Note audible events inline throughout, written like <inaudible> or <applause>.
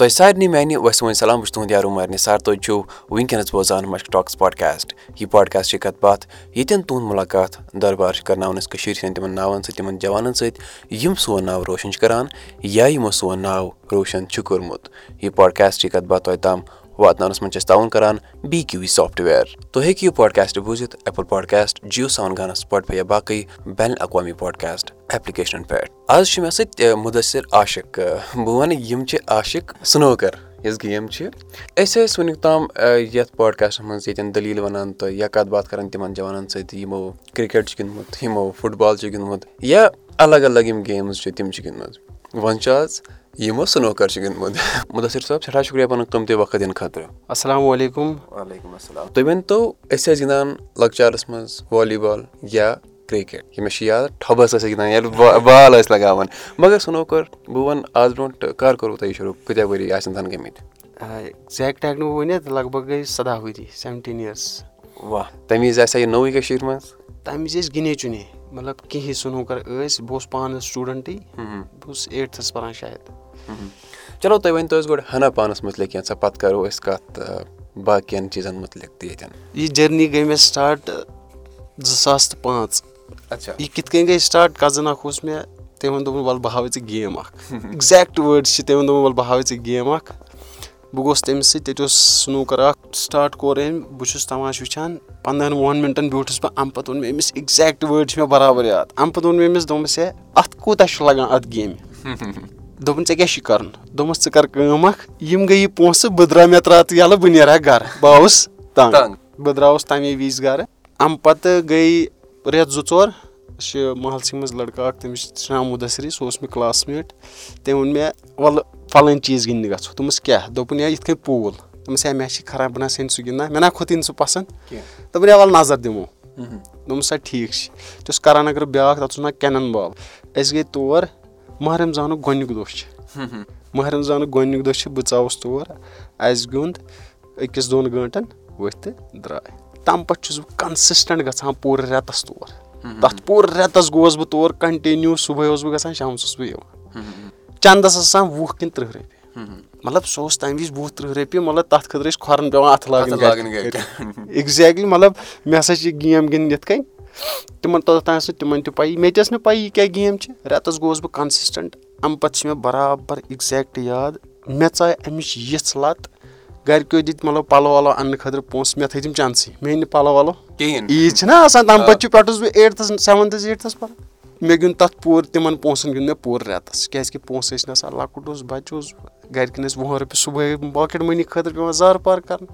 تۄہہِ سارنٕے میانہِ وَسہِ وۄنۍ سلام بہٕ چھُس تُہُنٛد یارو مارنہِ سر تُہۍ چھِو وٕنکیٚنَس بوزان مشک ٹاکٕس پاڈکاسٹ یہِ پاڈکاسٹ چھِ کَتھ باتھ؟ ییٚتٮ۪ن تُہُنٛد مُلاقات دربار چھِ کَرناوان أسۍ کٔشیٖرِ ہِنٛدٮ۪ن تِمَن ناوَن سۭتۍ تِمَن جوانَن سۭتۍ یِم سون ناو روشَن چھِ کَران یا یِمو سون ناو روشَن چھُ کوٚرمُت۔ یہِ پاڈکاسٹ چھِ کَتھ باتھ تۄہہِ تام واتناونَس منٛز چھِ أسۍ تعاوُن کَران بی کیوٗ وی سافٹوِیَر۔ تُہۍ ہیٚکِو یہِ پاڈکاسٹ بوٗزِتھ ایپٕل پاڈکاسٹ جِیو ساوُن گانا سٕپاٹفاے یا باقٕے بین الاقوامی پاڈکاسٹ ایپلِکیشنَن پؠٹھ آز چھِ مےٚ سۭتۍ مُدثِر عاشق بہٕ وَنہٕ یِم چھِ عاشق سٕنوکَر یۄس گیم چھِ۔ أسۍ ٲسۍ وٕنیُک تام یَتھ پاڈکاسٹَس منٛز ییٚتٮ۪ن دٔلیٖل وَنان تہٕ یا کَتھ باتھ کَران تِمَن جوانَن سۭتۍ یِمو کِرکَٹ چھُ گِنٛدمُت یِمو فُٹ بال چھُ گِنٛدمُت یا الگ الگ یِم گیمٕز چھِ تِم چھِ گِنٛدمٕژ۔ وۄنۍ چھُ آز یِمو سٕنوکَر چھُ گِنٛدمُت مُدثِر صٲب سٮ۪ٹھاہ شُکریہ پَنُن قۭمتی وقت دِنہٕ خٲطرٕ اَسَلامُ علیکُم وعلیکُم اَسَلام تُہۍ ؤنۍتو أسۍ ٲسۍ گِنٛدان لۄکچارَس منٛز والی بال یا کِرٛکَٹ یہِ مےٚ چھِ یاد ٹھۄبَس ٲسۍ گِنٛدان ییٚلہِ بال ٲسۍ لگاوان مگر سٕنوکَر بہٕ وَنہٕ آز برونٛٹھ کَر کوٚروٕ تۄہہِ یہِ شروٗع کۭتیاہ ؤری آسن تَنہٕ گٔمٕتۍ ایٚگزیکٹ ہٮ۪کہٕ نہٕ بہٕ ؤنِتھ لگ بگ گٔے سَداہ ؤری سیٚوَنٹیٖن یِیٲرٕس واہ تَمہِ وِزِ آسہِ ہا یہِ نوٚوُے کٔشیٖرِ منٛز تَمہِ وِزِ ٲسۍ گِنے چُنے مطلب کِہیٖنۍ سُنوکَر ٲسۍ بہٕ اوسُس پانہٕ سٹوٗڈَنٛٹٕے بہٕ اوسُس ایٹتھَس پَران شاید چلو تُہۍ ؤنۍتو أسۍ گۄڈٕ ہنا پانَس مُتعلِق کینٛژھا پَتہٕ کَرو أسۍ کَتھ باقٕیَن چیٖزَن مُتعلِق تہِ ییٚتٮ۪ن یہِ جٔرنی گٔے مےٚ سٹاٹ زٕ ساس تہٕ پانٛژھ اچھا یہِ کِتھ کٔنۍ گٔے سٹاٹ کَزٕن اَکھ اوس مےٚ تٔمۍ ووٚن دوٚپُن وَلہٕ بہٕ ہاوَے ژےٚ گیم اَکھ اٮ۪کزیکٹ وٲڈٕس چھِ تٔمۍ ووٚن دوٚپُن وَلہٕ بہٕ ہاوَے ژےٚ گیم اَکھ بہٕ گوٚوُس تٔمِس سۭتۍ تَتہِ اوس سُنوٗکَر اَکھ سٹاٹ کوٚر أمۍ بہٕ چھُس تَماش وٕچھان پنٛدہَن وُہَن مِنٹَن بیوٗٹھُس بہٕ اَمہِ پَتہٕ ووٚن مےٚ أمِس اٮ۪کزیکٹ وٲڈ چھِ مےٚ بَرابَر یاد۔ اَمہِ پَتہٕ ووٚن مےٚ أمِس دوٚپمَس ہے اَتھ کوٗتاہ چھُ لَگان اَتھ گیمہِ؟ <laughs> دوٚپُن ژےٚ کیٛاہ چھُے کَرُن؟ دوٚپمَس ژٕ کَر کٲم اَکھ یِم گٔے یہِ پونٛسہٕ بہٕ درٛاو مےٚ ترٛاو ژٕ یَلہٕ بہٕ نیرٕ ہا گَرٕ۔ بہٕ آوُس تنٛگ۔ بہٕ درٛاوُس تَمے وِزِ گَرٕ۔ اَمہِ پَتہٕ گٔے رٮ۪تھ زٕ ژور چھِ محلسٕے منٛز لٔڑکہٕ اَکھ تٔمِس چھِ ناو مُدثری سُہ اوس مےٚ کٕلاس میٹ تٔمۍ ووٚن مےٚ وَلہٕ پھَلٲنۍ چیٖز گِنٛدنہِ گژھو دوٚپمَس کیٛاہ دوٚپُن یا یِتھ کٔنۍ پوٗل دوٚپمَس ہے مےٚ چھِ خراب بہٕ نہ سا سُہ گِنٛدان مےٚ نہ کھوٚتٕے نہٕ سُہ پَسنٛد دوٚپُن ہے وَلہٕ نظر دِمو دوٚپمَس سا ٹھیٖک چھِ تہِ اوس کَرَن نگرٕ بیٛاکھ تَتھ اوس ناو کٮ۪نَن بال أسۍ گٔے تور ماہ رمضانُک گۄڈنیُک دۄہ چھِ ماہ رمضانُک گۄڈنیُک دۄہ چھِ بہٕ ژاوُس تور اَسہِ گیُنٛد أکِس دۄن گٲنٛٹَن ؤتھۍ تہٕ درٛاے تَمہِ پَتہٕ چھُس بہٕ کَنسِسٹَنٛٹ گژھان پوٗرٕ رٮ۪تَس تور تَتھ پوٗرٕ رٮ۪تَس گوس بہٕ تور کَنٹِنیوٗ صُبحٲے اوسُس بہٕ گژھان شامَس اوسُس بہٕ یِوان چَندَس ٲس آسان وُہ کِنہٕ تٕرٛہ رۄپیہِ۔ مطلب سُہ اوس تَمہِ وِزِ وُہ تٕرٛہ رۄپیہِ مطلب تَتھ خٲطرٕ ٲسۍ کھۄرَن پٮ۪وان اَتھٕ لاگٕنۍ اٮ۪کزیکٹلی <laughs> مطلب مےٚ ہَسا چھِ گیم گِنٛدٕنۍ یِتھ کٔنۍ تِمَن توٚتام ٲس نہٕ تِمَن تہِ پَیی مےٚ تہِ ٲس نہٕ پَیی یہِ کیٛاہ گیم چھِ۔ رٮ۪تَس گوس بہٕ کَنسِسٹَنٛٹ اَمہِ پَتہٕ چھِ مےٚ بَرابَر اٮ۪کزیکٹ یاد مےٚ ژاے اَمِچ یِژھ لَت گَرِکیو دِتۍ مطلب پَلو وَلو اَننہٕ خٲطرٕ پونٛسہٕ مےٚ تھٲے تِم چَندسٕے مےٚ أنۍ نہٕ پَلو وَلو۔ عیٖد چھِنہ آسان تَمہِ پَتہٕ چھُ پٮ۪ٹھ اوسُس بہٕ ایٹتھَس سٮ۪وَنتھَس ایٹتھَس پَران مےٚ گیُنٛد تَتھ پوٗرٕ تِمَن پونٛسَن گیُنٛد مےٚ پوٗرٕ رٮ۪تَس کیٛازِکہِ پونٛسہٕ ٲسۍ نہٕ آسان لۄکُٹ اوس بَچہِ اوس گَرِکٮ۪ن ٲسۍ وُہَن رۄپیہِ صُبحٲے پاکٮ۪ٹ مٔنی خٲطرٕ پٮ۪وان زارٕ پار کَرُن۔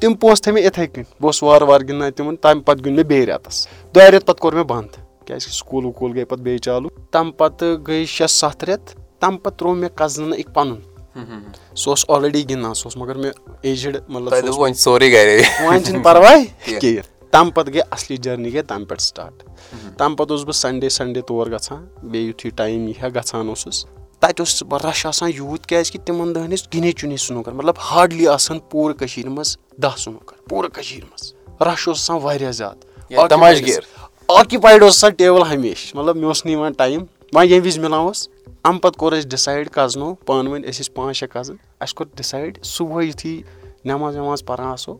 تِم پونٛسہٕ تھٲے مےٚ یِتھَے کٔنۍ بہٕ اوسُس وارٕ وارٕ گِنٛدان تِمَن تَمہِ پَتہٕ گیُنٛد مےٚ بیٚیہِ رٮ۪تَس۔ دۄیہِ رٮ۪تہٕ پَتہٕ کوٚر مےٚ بنٛد کیٛازِکہِ سکوٗل ووٗکوٗل گٔے پَتہٕ بیٚیہِ چالوٗ۔ تَمہِ پَتہٕ گٔے شےٚ سَتھ رٮ۪تھ تَمہِ پَتہٕ ترٛوو مےٚ کَزنہٕ أکۍ پَنُن۔ سُہ اوس آلریڈی گِنٛدان سُہ اوس مگر مےٚ ایجِڈ مطلب وۄنۍ چھُنہٕ پَرواے <laughs> کِہیٖنۍ تَمہِ پَتہٕ گٔے اَصلی جٔرنی گٔے تَمہِ پٮ۪ٹھ سٹاٹ۔ تَمہِ پَتہٕ اوسُس بہٕ سَنڈے سَنڈے تور گژھان بیٚیہِ یُتھُے ٹایم یی ہا گژھان اوسُس تَتہِ اوس رَش آسان یوٗت کیٛازِکہِ تِمَن دۄہَن ٲسۍ گِنے چُنے سُنوٗکَر مطلب ہاڈلی آسان پوٗرٕ کٔشیٖرِ منٛز دَہ سُنوٗکَر پوٗرٕ کٔشیٖرِ منٛز۔ رَش اوس آسان واریاہ زیادٕ۔ آکِپایڈ اوس آسان ٹیبٕل ہمیشہٕ مطلب مےٚ اوس نہٕ یِوان ٹایم۔ وۄنۍ ییٚمہِ وِزِ مِلان اوس اَمہِ پَتہٕ کوٚر اَسہِ ڈِسایڈ کَزنو پانہٕ ؤنۍ أسۍ ٲسۍ پانٛژھ شےٚ کَزٕن اَسہِ کوٚر ڈِسایڈ صُبحٲے یُتھُے نٮ۪ماز وٮ۪ماز پَران آسو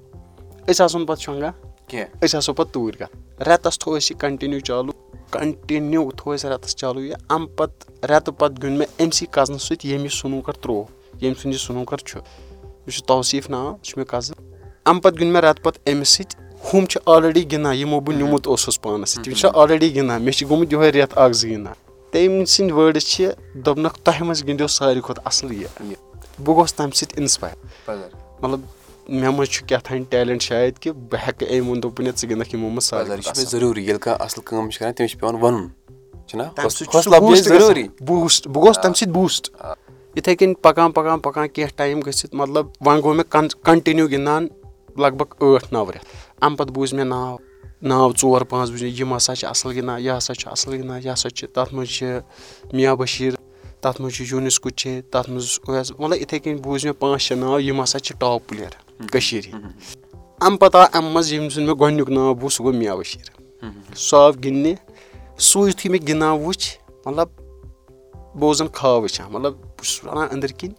أسۍ آسو نہٕ پَتہٕ شۄنٛگان کینٛہہ۔ أسۍ آسو پَتہٕ توٗرۍ گژھان۔ رٮ۪تَس تھوٚو اَسہِ یہِ کَنٹِنیوٗ چالوٗ۔ کَنٹِنیوٗ تھوٚو اَسہِ رٮ۪تَس چالوٗ یہِ۔ اَمہِ پَتہٕ رٮ۪تہٕ پَتہٕ گیُنٛد مےٚ أمۍ سٕے کَزنَس سۭتۍ ییٚمۍ یہِ سُنوٗکَر ترٛوو۔ ییٚمۍ سُنٛد یہِ سُنوٗکَر چھُ۔ یہِ چھُ توصیٖف ناو یہِ چھُ مےٚ کَزٕن۔ اَمہِ پَتہٕ گیُنٛد مےٚ رٮ۪تہٕ پَتہٕ أمِس سۭتۍ ہُم چھِ آلریڈی گِنٛدان۔ یِمو بہٕ نیوٗمُت اوسُس پانَس سۭتۍ۔ یِم چھِ آلریڈی گِنٛدان۔ مےٚ چھِ گوٚمُت یِہوے رٮ۪تھ اَکھ زٕ گِنٛدان۔ تٔمۍ سٕنٛدۍ وٲڈٕس چھِ دوٚپنَکھ تۄہہِ منٛز گِنٛدیو ساروی کھۄتہٕ اَصٕل یہِ۔ بہٕ گوٚوُس تَمہِ سۭتۍ اِنسپایر مطلب مےٚ منٛز چھُ کیٛاہ تام ٹیلٮ۪نٛٹ شاید کہِ بہٕ ہٮ۪کہٕ أمۍ ووٚن دوٚپُن ژٕ گِنٛدَکھ یِمو منٛز ضروٗری ییٚلہِ کانٛہہ اَصٕل کٲم چھِ کَران تٔمِس چھِ پٮ۪وان وَنُن بوٗسٹ بہٕ گوٚوُس تَمہِ سۭتۍ بوٗسٹ یِتھَے کٔنۍ پَکان پَکان پَکان کینٛہہ ٹایم گٔژھِتھ مطلب وۄنۍ گوٚو مےٚ کَن کَنٹِنیوٗ گِنٛدان لگ بگ ٲٹھ نَو رٮ۪تھ۔ اَمہِ پَتہٕ بوٗزۍ مےٚ ناو ناو ژور پانٛژھ بوٗزۍ یِم ہَسا چھِ اَصٕل گِنٛدان یہِ ہَسا چھُ اَصٕل گِنٛدان یہِ ہَسا چھِ تَتھ منٛز چھِ میا بٔشیٖر تَتھ منٛز چھُ یوٗنِس کُچے تَتھ منٛز مطلب یِتھَے کٔنۍ بوٗزۍ مےٚ پانٛژھ شےٚ ناو یِم ہَسا چھِ ٹاپ پٕلیر کٔشیٖرِ ہِنٛدۍ اَمہِ پَتہٕ آو اَمہِ منٛز ییٚمہِ سُنٛد مےٚ گۄڈنیُک ناو بوٗز سُہ گوٚو میا بٔشیٖر سُہ آو گِنٛدنہِ سُے یُتھُے مےٚ گِنٛدان وٕچھ مطلب بہٕ اوسُس زَن خاب وٕچھان مطلب بہٕ چھُس وَنان أنٛدٕرۍ کِنۍ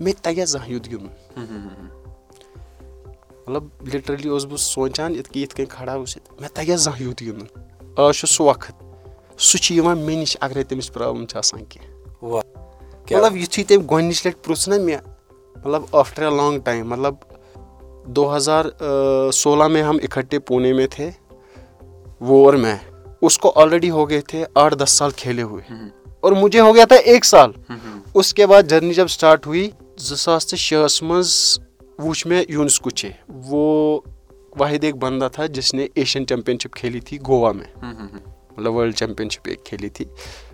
مےٚ ہا زانٛہہ یُتھ گِنٛدُن مطلب لِٹرلی اوسُس بہٕ سونٛچان یِتھ کٔنۍ یِتھ کٔنۍ کھڑا اوس مےٚ تَگہِ ہا زانٛہہ یُتھ گِنٛدُن آز چھُ سُہ وقت سُہ چھُ یِوان مےٚ نِش اَگرے تٔمِس پرابلِم چھِ آسان کیٚنٛہہ مطلب یِتھُے تٔمۍ گۄڈٕنِچ لَٹہِ پرُژھ نہ مےٚ مطلب آفٹر اے لانٛگ ٹایم مطلب دو ہزار سولہ میں ہم اِکٹھے پوٗنے میں تھے وہ اور میں اس کو آلریڈی ہو گئے تھے آٹھ دس سال کھیلے ہوئے اور مجھے ہو گیا تھا ایک سال اس کے بعد جرنی جب سٹاٹ ہوئی زٕ ساس تہٕ شیٚیَس منٛز وٕچھ مےٚ یوٗنس کُچے وہ واحد ایک بندا تھا جس نے ایشین چیمپینشپ کھیلی تھی گوا میں مطلب ورلڈ چیمپینشپ ایک کھیلی تھی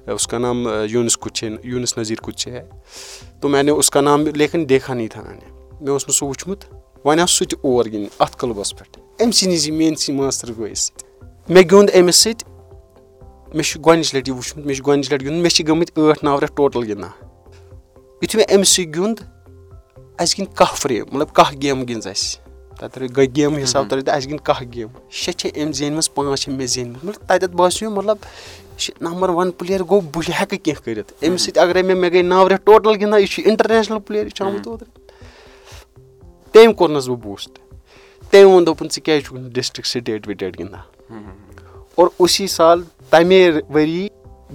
اس کا نام یوٗنس کُچے یوٗنس نذیٖر کُچے ہے میں نے اس نام لیکن وۄنۍ آو سُہ تہِ اور گِنٛدنہِ اَتھ کٕلبَس پٮ۪ٹھ أمۍ سٕے زِ میٲنۍ سی ماستٕر بٲیِس سۭتۍ مےٚ گیُنٛد أمِس سۭتۍ مےٚ چھُ گۄڈنِچ لَٹہِ یہِ وٕچھمُت مےٚ چھُ گۄڈنِچ لَٹہِ گِنٛدُن مےٚ چھِ گٔمٕتۍ ٲٹھ نَو رٮ۪تھ ٹوٹَل گِنٛدان یُتھُے مےٚ أمِس سۭتۍ گیُنٛد اَسہِ گِنٛدِ کاہ فریم مطلب کاہ گیمہٕ گِنٛز اَسہِ تَتھ گٔے گیمہٕ حِساب تَتھ اَسہِ گِنٛدِ کاہ گیمہٕ شےٚ چھِ أمۍ زینِمَژٕ پانٛژھ چھِ مےٚ زینِمٕژ مطلب تَتٮ۪تھ باسیو مطلب یہِ چھِ نمبر وَن پٕلیر گوٚو بہٕ ہٮ۪کہٕ کینٛہہ کٔرِتھ أمِس سۭتۍ اَگرے مےٚ مےٚ گٔے نَو رٮ۪تھ ٹوٹَل گِنٛدان یہِ چھُ اِنٹَرنیشنَل پٕلیر یہِ چھُ آمُت اوترٕ تٔمۍ کوٚرنَس بہٕ بوٗسٹ تٔمۍ ووٚن دوٚپُن ژٕ کیازِ چھُکھ نہٕ ڈِسٹرک سِٹیٹ وِٹیٹ گِنٛدان اور اُسی سال تَمے ؤری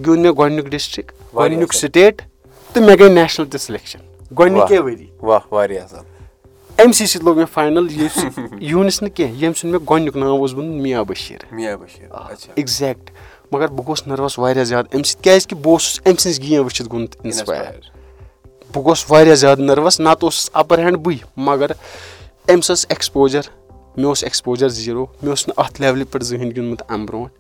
گیُنٛد مےٚ گۄڈنیُک ڈِسٹرک گۄڈنیُک سِٹیٹ تہٕ مےٚ گٔے نیشنَل تہِ سِلیکشن گۄڈنِکے ؤری أمۍ سٕے سۭتۍ لوٚگ مےٚ فاینَل یوٗنِس نہٕ کینٛہہ ییٚمہِ سُنٛد مےٚ گۄڈنیُک ناو اوس ووٚنمُت میا بٔشیٖر اٮ۪کزیکٹ مگر بہٕ گوٚوُس نٔروَس واریاہ زیادٕ اَمہِ سۭتۍ کیازِ کہِ بہٕ اوسُس أمۍ سٕنٛز گیم وٕچھِتھ گوٚمُت اِنسپایر بہٕ گوٚوُس واریاہ زیادٕ نٔروَس نَتہٕ اوسُس اَپَر ہینٛڈ بٕے مگر أمِس ٲس ایٚکٕسپوجَر مےٚ اوس ایٚکٕسپوجَر زیٖرو مےٚ اوس نہٕ اَتھ لیولہِ پٮ۪ٹھ زٕہٕنۍ گِنٛدمُت اَمہِ برونٛٹھ۔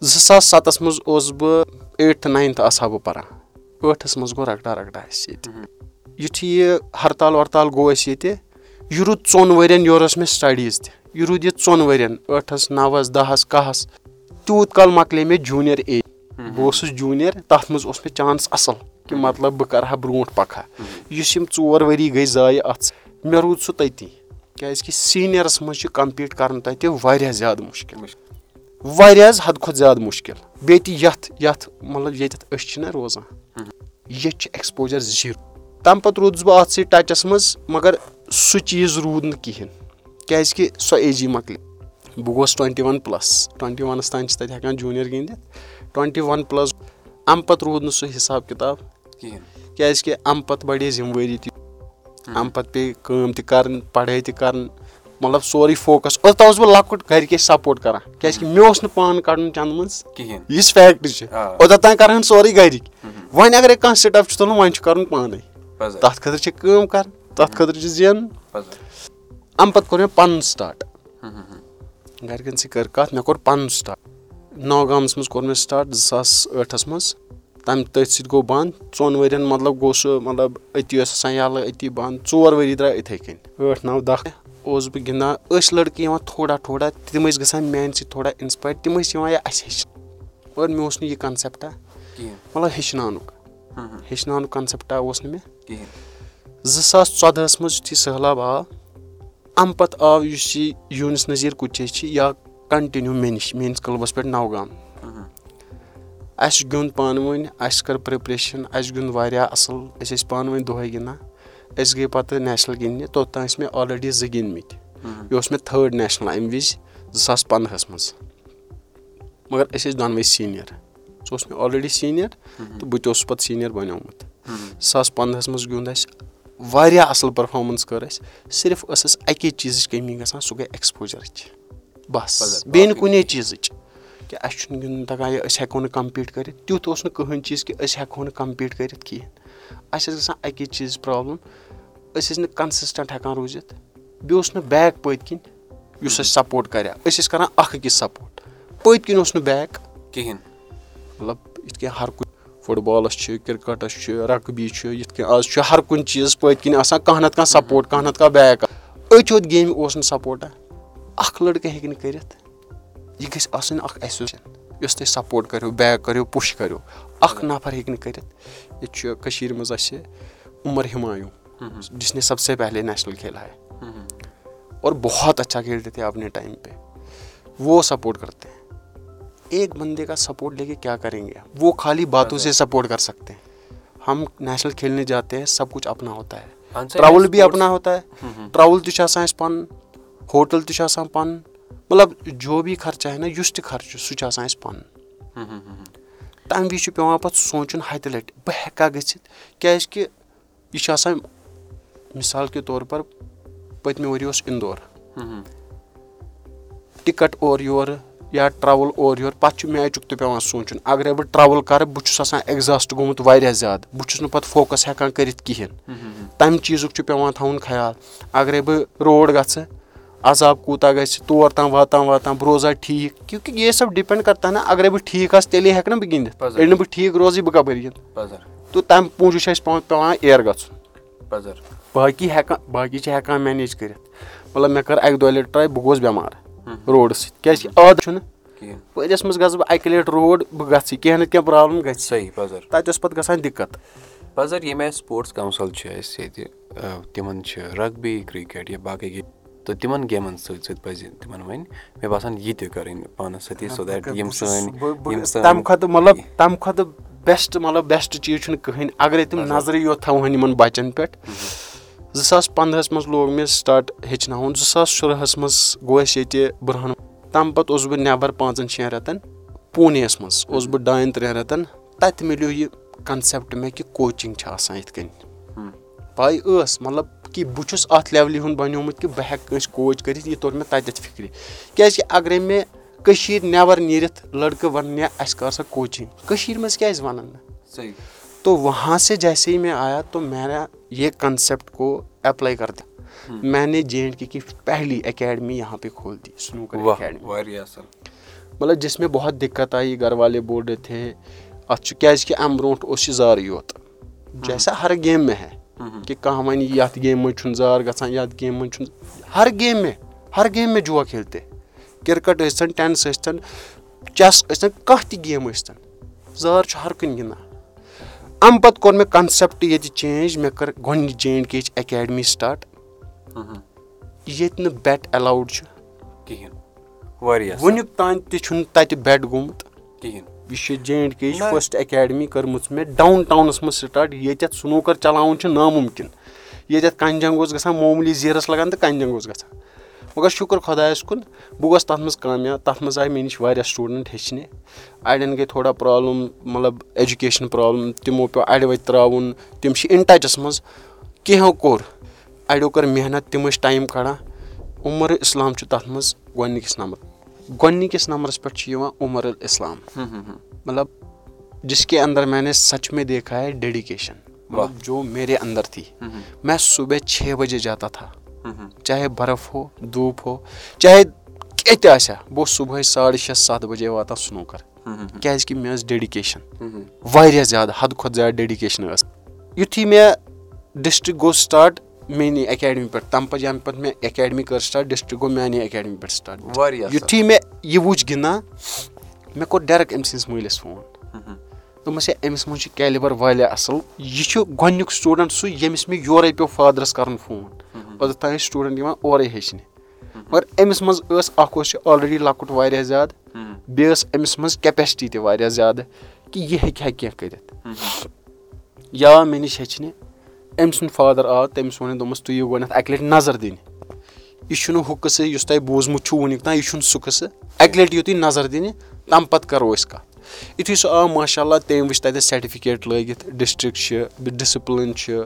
زٕ ساس سَتَس منٛز اوسُس بہٕ ایٹتھٕ ناینتھٕ آسہٕ ہا بہٕ پَران۔ ٲٹھَس منٛز گوٚو رَگڑا رَگڑا اَسہِ ییٚتہِ۔ یُتھُے یہِ ہرتال وَرتال گوٚو اَسہِ ییٚتہِ یہِ روٗد ژوٚن ؤرۍ یورٕ ٲس مےٚ سٹڈیٖز تہِ۔ یہِ روٗد یہِ ژوٚن ؤرۍ ٲٹھَس نَوَس دَہَس کَہَس تیوٗت کال مۄکلے مےٚ جوٗنیر اے بہٕ اوسُس جوٗنیر تَتھ منٛز اوس مےٚ چانٕس اَصٕل کہِ مطلب بہٕ کَرٕ ہا برونٛٹھ پَکہٕ ہا یُس یِم ژور ؤری گٔے زایہِ اَتھ مےٚ روٗد سُہ تٔتی۔ کیازکہِ سیٖنیرَس منٛز چھُ کَمپیٖٹ کَرُن تَتہِ واریاہ زیادٕ مُشکِل۔ واریاہ حظ حدٕ کھۄتہٕ زیادٕ مُشکِل۔ بیٚیہِ تہِ یَتھ یَتھ مطلب ییٚتٮ۪تھ أسۍ چھِنہ روزان۔ ییٚتہِ چھُ ایٚکٕسپوجَر زیٖرو تَمہِ پَتہٕ روٗدُس بہٕ اَتھ سۭتۍ ٹَچَس منٛز مگر سُہ چیٖز روٗد نہٕ کِہیٖنۍ۔ کیازکہِ سۄ ایجی مۄکلے۔ بہٕ گوس ٹُوَنٹی وَن پٕلَس ٹُوَنٹی وَنَس تانۍ چھِ تَتہِ ہٮ۪کان جوٗنیر گِنٛدِتھ۔ ٹُوَنٹی وَن پٕلَس اَمہِ پَتہٕ روٗد نہٕ سُہ حِساب کِتاب کیازکہِ اَمہِ پَتہٕ بَڑے ذِموٲری تہِ۔ اَمہِ پَتہٕ پیٚیہِ کٲم تہِ کَرٕنۍ پَڑٲے تہِ کَرٕنۍ مطلب سورُے فوکَس۔ اوٚتام اوسُس بہٕ لۄکُٹ گرِکۍ ٲسۍ سَپوٹ کران۔ کیازِ کہِ مےٚ اوس نہٕ پانہٕ کَڑُن چندٕ منٛز۔ کِہینۍ۔ یُس فیکٹ چھُ۔ اوٚتام کرہن سورُے گرِکۍ۔ وۄنۍ اَگرے کانٛہہ سِٹیپ چھُ تُلُن وۄنۍ چھُ کَرُن پانے۔ تَتھ خٲطرٕ چھِ کٲم کَرٕنۍ تَتھ خٲطرٕ چھُ زینُن۔ اَمہِ پَتہٕ کوٚر مےٚ پَنُن سٹاٹ۔ گرِکٮ۪ن سۭتۍ کٔر کَتھ مےٚ کوٚر پَنُن سٹاٹ ناگامَس منٛز کوٚر مےٚ سٹاٹ زٕ ساس ٲٹھَس منٛز تَمہِ تٔتھۍ سۭتۍ گوٚو بنٛد ژۄن ؤرین مطلب گوٚو سُہ مطلب أتی ٲس آسان یَلہٕ أتی بنٛد ژور ؤری درٛاے یِتھٕے کٔنۍ ٲٹھ نو دہ اوسُس بہٕ گِنٛدان ٲسۍ لٔڑکہٕ یِوان تھوڑا تھوڑا تِم ٲسۍ گژھان میانہِ سۭتۍ تھوڑا اِنسپایر تِم ٲسۍ یِوان یا اَسہِ ہیٚچھِ اور مےٚ اوس نہٕ یہِ کَنسیپٹا مطلب ہیٚچھناونُک۔ ہیٚچھناونُک کَنسیپٹا اوس نہٕ مےٚ۔ زٕ ساس ژۄدہَس منٛز یُتھُے سہلاب آو اَمہِ پَتہٕ آو یُس یہِ یوٗنِس نظیٖر کُچے چھِ یا کَنٹِنیوٗ مےٚ نِش میٲنِس کٕلبَس پٮ۪ٹھ نوگام اَسہِ گیُنٛد پانہٕ ؤنۍ اَسہِ کٔر پرٛٮ۪پریشَن اَسہِ گیُنٛد واریاہ اَصٕل أسۍ ٲسۍ پانہٕ ؤنۍ دۄہَے گِنٛدان أسۍ گٔے پَتہٕ نیشنَل گِنٛدنہِ توٚتام ٲسۍ مےٚ آلریڈی زٕ گِنٛدمٕتۍ یہِ اوس مےٚ تھٲڑ نیشنَل اَمہِ وِزِ زٕ ساس پنٛدہَس منٛز مگر أسۍ ٲسۍ دۄنوَے سیٖنیَر سُہ اوس مےٚ آلریڈی سیٖنیَر تہٕ بہٕ تہِ اوسُس پَتہٕ سیٖنیَر بَنیومُت زٕ ساس پنٛدہَس منٛز گیُنٛد اَسہِ واریاہ اَصٕل پٔرفارمٮ۪نٕس کٔر اَسہِ صرف ٲس اَسہِ اَکے چیٖزٕچ کٔمی گژھان سُہ گٔے ایٚکٕسپوجَرٕچ بَس بیٚیہِ نہٕ کُنے چیٖزٕچ. کہِ اَسہِ چھُنہٕ گِنٛدُن تَگان یا أسۍ ہٮ۪کو نہٕ کَمپیٖٹ کٔرِتھ. تیُتھ اوس نہٕ کٕہٕنۍ چیٖز کہِ أسۍ ہٮ۪کہو نہٕ کَمپیٖٹ کٔرِتھ کِہیٖنۍ. اَسہِ ٲس گژھان اَکے چیٖزٕچ پرٛابلِم. أسۍ ٲسۍ نہٕ کَنسِسٹَنٛٹ ہٮ۪کان روٗزِتھ. بیٚیہِ اوس نہٕ بیک پٔتۍ کِنۍ یُس اَسہِ سَپوٹ کَرِ ہا أسۍ ٲسۍ کَران اَکھ أکِس سَپوٹ پٔتۍ کِنۍ اوس نہٕ بیک کِہیٖنۍ. مطلب یِتھ کٔنۍ ہر کُنہِ فُٹ بالَس چھِ کِرکَٹَس چھُ رَگبی چھُ یِتھ کٔنۍ آز چھُ ہر کُنہِ چیٖزَس پٔتۍ کِنۍ آسان کانٛہہ نَتہٕ کانٛہہ سَپوٹ کانٛہہ نَتہٕ کانٛہہ بیک أتھۍ یوت گیمہِ اوس نہٕ سَپوٹا اَکھ لٔڑکہٕ ہیٚکہِ نہٕ کٔرِتھ یہِ گژھِ آسٕنۍ اَکھ ایٚسوسیشَن یۄس تۄہہِ سَپوٹ کَریو بیک کٔرِو پُش کٔرِو اَکھ نَفر ہیٚکہِ نہٕ کٔرِتھ ییٚتہِ چھُ کٔشیٖرِ منٛز اَسہِ عُمر ہِمایوٗ جِس نے سب سے پہلے نیشنَل کھیلا ہے اور بہت اچھا کھیلتے تھے اپنے ٹایم پہ وہ سپوٹ کرتے ہیں ایک بندے کا سپوٹ لے کے کیا کریں گے وہ خالی باتوں سے سپوٹ کر سکتے ہیں हम नेशनल खेलने जाते हैं सब कुछ अपना होता है اہن سا ट्रैवल भी sports- अपना होता है ट्रैवल تہِ چھُ آسان اَسہِ پَنُن ہوٹل تہِ چھُ آسان پَنُن مطلب جو بھی خرچہ ہے نا یُس تہِ خرچہٕ سُہ چھُ آسان اَسہِ پَنُن تَمہِ وِزِ چھُ پیٚوان پَتہٕ سونٛچُن ہَتہِ لَٹہِ بہٕ ہٮ۪کا گٔژھِتھ؟ کیازِ کہِ یہِ چھُ آسان مِثال کے طور پر پٔتمہِ ؤرۍ یہِ اوس اِندور۔ ٹِکٹ اورٕ یورٕ یا ٹرٛاوٕل اورٕ یورٕ پَتہٕ چھُ میچُک تہِ پیٚوان سونٛچُن۔ اَگرے بہٕ ٹرٛاوٕل کَرٕ بہٕ چھُس آسان ایٚگزاسٹ گوٚمُت واریاہ زیادٕ۔ بہٕ چھُس نہٕ پَتہٕ فوکَس ہٮ۪کان کٔرِتھ کِہیٖنۍ۔ تَمہِ چیٖزُک چھُ پیٚوان تھاوُن خیال۔ اَگرے بہٕ روڈ گژھٕ عذاب کوٗتاہ گژھِ تور تام واتان واتان بہٕ روزا ٹھیٖک۔ کیونکہِ یہِ سب ڈِپٮ۪نٛڈ کرتا نا اَگرے بہٕ ٹھیٖک آسہٕ تیٚلے ہٮ۪کہٕ نا بہٕ گِنٛدِتھ. ییٚلہِ نہٕ بہٕ ٹھیٖک روزٕے بہٕ کَپٲرۍ گِنٛدٕ۔ تہٕ تَمہِ موٗجوٗب چھُ اَسہِ پیٚوان پیٚوان اِیر گژھُن۔ باقٕے ہٮ۪کان باقٕے چھِ ہٮ۪کان مینیج کٔرِتھ۔ مطلب مےٚ کٔر اَکہِ دۄیہِ لَٹہِ ٹراے بہٕ گوٚوُس بٮ۪مار روڈَس سۭتۍ۔ کیازِ کہِ عادت چھُنہٕ ؤریَس منٛز گژھٕ بہٕ اَکہِ لَٹہِ روڈ بہٕ گژھٕ۔ کینٛہہ نَتہٕ کینٛہہ پرابلِم گژھِ۔ صحیح تَتہِ ٲس پَتہٕ گژھان دِکت پَزر ییٚمہِ آیہِ سپوٹٕس کَوٚنسَل چھِ اَسہِ ییٚتہِ تِمن چھِ رگبی کِرکٹ یا باقٕے گیم تہٕ تِمن گیمَن سۭتۍ سۭتۍ پَزِ تِمن وۄنۍ مےٚ باسان یہِ تہِ کَرٕنۍ پانَس سۭتی سو دیٹ یِم سٲنۍ یِم تَمہِ کھۄتہٕ مطلب تَمہِ کھۄتہٕ بیسٹ مطلب بیسٹ چیٖز چھُنہٕ کٕہٕنۍ۔ اَگرے تِم نظرٕے یوت تھاوہن یِمن بَچن پٮ۪ٹھ زٕ ساس پنٛدہَس منٛز لوگ مےٚ سٹاٹ ہیٚچھناوُن زٕ ساس شُرہَس منٛز گوٚو اَسہِ ییٚتہِ برہن تَمہِ پَتہٕ اوسُس بہٕ نٮ۪بر پانٛژن شٮ۪ن رٮ۪تن پوٗنیَس منٛز اوسُس بہٕ ڈاین ترٛٮ۪ن رٮ۪تن۔ تَتہِ مِلیو یہِ کَنسیپٹ مےٚ کہِ کوچِنٛگ چھِ آسان یِتھ کٔنۍ پاے ٲس مطلب کہِ بہٕ چھُس اَتھ لیولہِ ہُنٛد بَنیومُت کہِ بہٕ ہٮ۪کہٕ کٲنٛسہِ کوچ کٔرِتھ یہِ توٚر مےٚ تَتٮ۪تھ فِکرِ۔ کیازِ کہِ اَگرے مےٚ کٔشیٖر نٮ۪بر نیٖرِتھ لٔڑکہٕ وَنن یا اَسہِ کر سا کوچِنٛگ۔ کٔشیٖر منٛز کیازِ وَنان نہٕ؟ صحیح۔ تو وہاں سے جیسے ہی میں آیا تو میں نے یہ کنسیپٹ کو اپلائی کر دیا۔ میں نے جے اینڈ کے کی پہلی اکیڈمی یہاں پہ کھول دی سنوکر واہ اکیڈمی واریاہ مطلب جس میں بہت دقت آئی گھر والے رہے تھے اَتھ چھُ کیازِ کہِ اَمہِ برونٛٹھ اوس یہِ زارٕے یوت۔ جیسا ہر گیم میں ہے کہ کانٛہہ وَنہِ یَتھ گیمہِ منٛز چھُنہٕ زار گژھان یَتھ گیمہِ منٛز چھُنہٕ ہر گیم میں ہر گیم میں جُوا کھیلتے۔ کِرکٹ ٲسۍتن ٹینس ٲسۍتن چیس ٲسۍتن کانٛہہ تہِ گیم ٲسۍتن زار چھُ ہر کُنہِ گِنٛدان۔ اَمہِ پَتہٕ کوٚر مےٚ کَنسیپٹ ییٚتہِ چینج مےٚ کٔر گۄڈنِچ جے اینڈ کے یِچ اکیڈمی سٹاٹ ییٚتہِ نہٕ بیٹ ایلاوُڈ چھُ۔ کِہیٖنۍ۔ واریاہ. وُنیُک تانۍ تہِ چھُنہٕ تَتہِ بیٹ گوٚمُت۔ کِہیٖنۍ یہِ چھِ جے اینڈ کے یِچ. فٔسٹ اکیڈمی کٔرمٕژ مےٚ ڈاوُن ٹاونَس منٛز سٹاٹ ییٚتٮ۪تھ سنوٗکر چلاوُن چھُ نامُمکِن۔ ییٚتٮ۪تھ کنہِ جنٛگ اوس گژھان معموٗلی زیٖرَس لگان تہٕ کنہِ جنٛگ اوس گژھان۔ مگر شُکُر خۄدایَس کُن بہٕ گوس تَتھ منٛز کامیاب تَتھ منٛز آیہِ مےٚ نِش واریاہ سٹوٗڈنٛٹ ہیٚچھنہِ۔ اَڑٮ۪ن گٔے تھوڑا پرٛابلِم مطلب ایجوکیشن پرٛابلِم تِمو پیوٚو اَڑِ وَتہِ ترٛاوُن تِم چھِ اِن ٹَچَس منٛز کینٛہو کوٚر۔ اَڑیو کٔر محنت تِم ٲسۍ ٹایم کَڑان۔ عمر اِسلام چھُ تَتھ منٛز گۄڈنِکِس نمبر گۄڈنِکِس نمبرَس پٮ۪ٹھ چھُ یِوان عمر الاسلام. مطلب جس کے اندر میں نے سچ میں دیکھا ہے ڈیڈیکیشن مطلب جو میرے اندر تھی. میں صبح چھ بجے جاتا تھا. چاہے برف ہو دھوپ ہو چاہے کیٚنٛہہ تہِ آسہِ ہا بہٕ اوسُس صبحٲے ساڑٕ شےٚ سَتھ بجے واتان سنوٗکر کیازِ کہِ مےٚ ٲس ڈیڈِکیشن واریاہ زیادٕ حدٕ کھۄتہٕ زیادٕ ڈیڈِکیشن ٲس یُتھُے مےٚ ڈِسٹرک گوٚو سٹاٹ میٲنی اکیڈمی پٮ۪ٹھ تَمہِ پَتہٕ یَنہٕ پَتہٕ مےٚ اکیڈمی کٔر سٹاٹ ڈِسٹرک گوٚو میانے اکیڈمی پٮ۪ٹھ سٹاٹ واریاہ. یُتھُے مےٚ یہِ وٕچھ گِنٛدان مےٚ کوٚر ڈایریکٹ أمۍ سٕنٛدِس مٲلِس فون۔ دوٚپمَس ہے أمِس منٛز چھُ کیلِبر واریاہ اَصٕل۔ یہِ چھُ گۄڈنیُک سٹوٗڈنٛٹ سُہ ییٚمِس مےٚ یورے پیوٚو فادرَس کَرُن فون۔ اوٚتَتھ ٲسۍ سٹوٗڈنٛٹ یِوان اورَے ہیٚچھنہِ۔ مگر أمِس منٛز ٲس اکھ اوس یہِ آلریڈی لۄکُٹ واریاہ زیادٕ۔ بیٚیہِ ٲس أمِس منٛز کیپیسٹی تہِ واریاہ زیادٕ کہِ یہِ ہیٚکہِ ہا کینٛہہ کٔرِتھ۔ یہِ آو مےٚ نِش ہیٚچھنہِ أمۍ سُنٛد فادر آو تٔمِس ووٚن دوٚپمَس تُہۍ یِیِو گۄڈنٮ۪تھ اَکہِ لَٹہِ نظر دِنہِ یہِ چھُنہٕ ہُہ قٕصہٕ یُس تۄہہِ بوٗزمُت چھُو وٕنیُک تام یہِ چھُنہٕ سُہ قٕصہٕ اَکہِ لَٹہِ یِیِو تُہۍ نظر دِنہِ تَمہِ پَتہٕ کَرو أسۍ کَتھ۔ یُتھُے سُہ آو ماشاء اللہ تٔمۍ وٕچھ تَتٮ۪تھ سیٹِفِکیٹ لٲگِتھ ڈِسٹرک چھِ ڈِسپٕلِن چھِ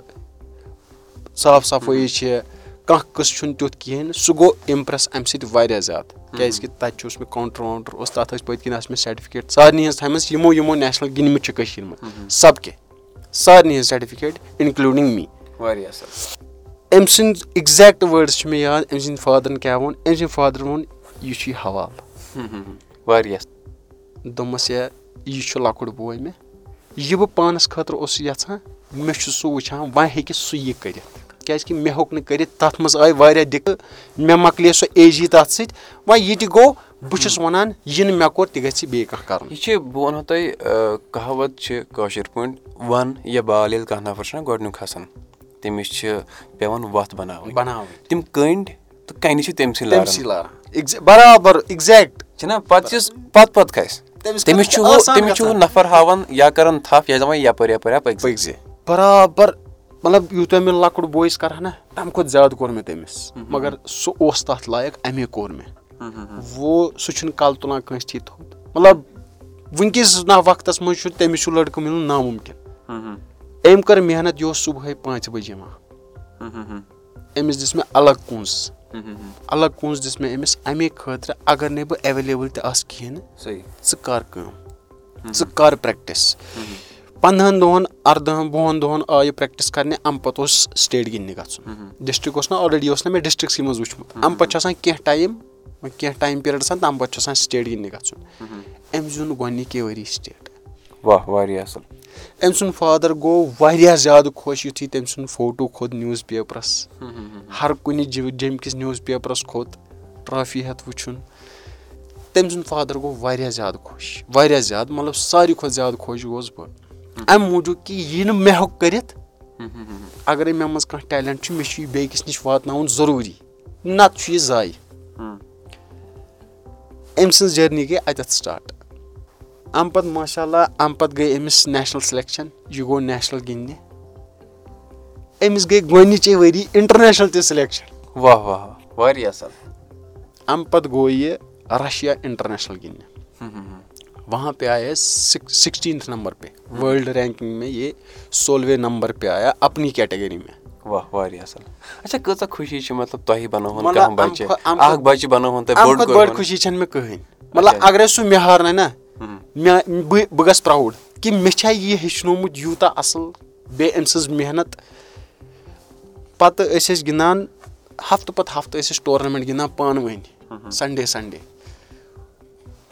صاف صفٲیی چھِ کانٛہہ قٕصہٕ چھُنہٕ تیُتھ کِہیٖنۍ۔ سُہ گوٚو اِمپرٛس اَمہِ سۭتۍ واریاہ زیادٕ کیازِ کہِ تَتہِ چھُ اوس مےٚ کاوُنٹر واوُنٹر اوس تَتھ ٲسۍ پٔتۍ کِنۍ ٲس مےٚ سیٹِفِکیٹ سارنٕے ہٕنٛز تھایمَژٕ یِمو یِمو نیشنَل گِنٛدمٕتۍ چھِ کٔشیٖر منٛز۔ سب کے سارنٕے ہٕنٛز سیٹِفِکیٹ اِنکلوٗڈِنٛگ می واریاہ اَصٕل أمۍ سٕنٛدۍ اِگزیکٹ وٲڈٕس چھِ مےٚ یاد أمۍ سٕنٛدِ فادرَن کیاہ ووٚن أمۍ سٕنٛدِ فادرَن ووٚن یہِ چھُے حوالہٕ واریاہ دوٚپمَس ہے یہِ چھُ لۄکُٹ بوے مےٚ یہِ بہٕ پانَس خٲطرٕ اوسُس یَژھان مےٚ چھُ سُہ وٕچھان وۄنۍ ہیٚکہِ سُہ یہِ کٔرِتھ کیازِ کہِ مےٚ ہیوٚک نہٕ کٔرِتھ تَتھ منٛز آیہِ واریاہ دِقت مےٚ مۄکلے سۄ ایجی تَتھ سۭتۍ وۄنۍ یہِ تہِ گوٚو بہٕ چھُس وَنان یہِ نہٕ مےٚ کوٚر تہِ گژھِ بیٚیہِ کانٛہہ کَرُن۔ یہِ چھِ بہٕ وَنہو تۄہہِ کہاوت چھِ کٲشِر پٲٹھۍ وَن یا بال ییٚلہِ کانٛہہ نَفر چھُنہ گۄڈنیُک کھَسان تٔمِس چھِ پیٚوان وَتھ بَناوٕنۍ۔ بَناوٕنۍ۔ تِم کٔنڈۍ تہٕ کَنہِ چھِ تٔمۍ تٔمسٕے سٕے لاران۔ برابر اِگزیکٹ چھِنہ پَتہٕ یُس پَتہٕ پَتہٕ کھَسہِ۔ تٔمِس چھُ ہُہ تٔمِس چھُ ہُہ نَفر ہاوان یا کَران تھپھ یا دَپان یَپٲرۍ یَپٲرۍ ہا پٔکۍ پٔکۍ زِ برابر مطلب یوٗتاہ مےٚ لۄکُٹ بویِس کرٕ ہا نہ تَمہِ کھۄتہٕ زیادٕ کوٚر مےٚ تٔمِس۔ مَگر سُہ اوس تَتھ لایق اَمے کوٚر مےٚ وہ سُہ چھُنہٕ کَلہٕ تُلان کٲنٛسہِ تھی تھوٚد۔ مطلب وٕنکیٚس نا وقتَس منٛز چھُ تٔمِس ہیوٗ لٔڑکہٕ مِلُن نامُمکِن۔ أمۍ کٔر محنت یہِ اوس صبُحٲے پانٛژِ بَجہِ یِوان أمِس دِژ مےٚ الگ کونٛز الگ کونٛز دِژ مےٚ أمِس اَمے خٲطرٕ اَگر نَے بہٕ ایویلیبٕل تہِ آسہٕ کِہینۍ نہٕ ژٕ کر کٲم۔ ژٕ کر پریکٹِس۔ پنٛدہن دۄہن اردہن وُہن دۄہن آیہِ پریکٹِس کرنہِ اَمہِ پَتہٕ اوس سِٹیٹ گِنٛدنہِ گژھُن۔ ڈِسٹرک اوس نہ آلریڈی اوس نہ مےٚ ڈِسٹرکسٕے منٛز وٕچھمُت۔ اَمہِ پَتہٕ چھُ آسان کیٚنٛہہ ٹایم کیٚنٛہہ ٹایم پیٖرڈ آسان تَمہِ پَتہٕ چھُ آسان سِٹیٹ گِنٛدنہِ گژھُن. أمۍ زیوٗن گۄڈٕنِکی ؤری سِٹیٹ أمۍ سُنٛد فادر گوٚو واریاہ زیادٕ خۄش یِتھُے تٔمۍ سُنٛد فوٹو کھوٚت نِوٕز پیپرس ہر کُنہِ جیٚمۍ کِس نِوٕز پیپرس کھوٚت ٹرافی ہٮ۪تھ وٕچھُن. تٔمۍ سُنٛد فادر گوٚو واریاہ زیادٕ خۄش واریاہ زیادٕ مطلب ساروی کھۄتہٕ زیادٕ خۄش گوٚوُس بہٕ. اَمہِ موٗجوٗب کہِ یہِ نہٕ مےٚ ہیوٚک کٔرِتھ اَگرے مےٚ منٛز کانٛہہ ٹیلنٹ چھُ مےٚ چھُ یہِ بیٚکِس نِش واتناوُن ضروٗری. نتہٕ چھُ یہِ زایہِ أمۍ سٕنٛز جٔرنی گٔے اَتٮ۪تھ سٹاٹ. اَمہِ پَتہٕ ماشاء اللہ اَمہِ پَتہٕ گٔے أمِس نیشنل سِلیکشن یہِ گوٚو نیشنل گِنٛدنہِ. أمِس گٔے گۄڈٕنِچے ؤری اِنٹرنیشنل تہِ سِلیکشن اَمہِ پَتہٕ گوٚو یہِ رشیا اِنٹرنیشنل گِنٛدنہِ. وہاں پہ آیا نمبر پہ وٲلڈ رینکِنگ میں یہِ سولوے نمبر پہ آیا اپنی کیٹگری میں بٔڑ خوشی چھنہٕ مےٚ کٕہٕنۍ۔ مطلب اگرے سُہ مےٚ ہارناے نہ مےٚ بہٕ گژھٕ پراوُڈ کہِ مےٚ چھا یہِ ہیٚچھنومُت یوٗتاہ اَصٕل بیٚیہِ أمۍ سٕنٛز محنت۔ پَتہٕ ٲسۍ أسۍ گِنٛدان ہفتہٕ پَتہٕ ہفتہٕ ٲسۍ أسۍ ٹورنامینٹ گِنٛدان پانہٕ ؤنۍ۔ سنڈے سنڈے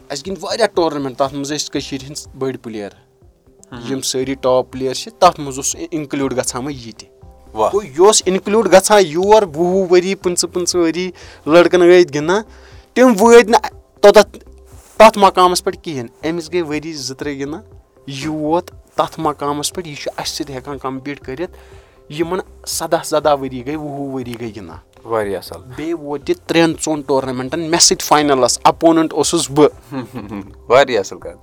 اَسہِ گِنٛدۍ واریاہ ٹورنامینٹ تَتھ منٛز ٲسۍ کٔشیٖر ہِنٛدۍ بٔڑۍ پٕلیر یِم سٲری ٹاپ پٕلیر چھِ تَتھ منٛز اوس اِنکٕلوٗڈ گژھان وۄنۍ یہِ تہِ گوٚو یہِ اوس اِنکٕلوٗڈ گژھان یور وُہ وُہ ؤری پٕنٛژٕ پٕنٛژٕ ؤری لٔڑکہٕ ٲسۍ گِنٛدان تِم وٲتۍ نہٕ توٚتتھ تَتھ مقامَس پٮ۪ٹھ کِہینۍ أمِس گٔے ؤری زٕ ترٛےٚ گِنٛدان یہِ ووت تَتھ مقامَس پٮ۪ٹھ یہِ چھُ اَسہِ سۭتۍ ہٮ۪کان کَمپیٖٹ کٔرِتھ یِمن سَداہ سَداہ ؤری گٔے وُہ وُہ ؤری گٔے گِنٛدان بیٚیہِ ووت یہِ ترٛٮ۪ن ژۄن ٹورنامینٹن مےٚ سۭتۍ فاینلس اپوننٹ اوسُس بہٕ۔ <laughs> واریاہ اَصٕل کَتھ۔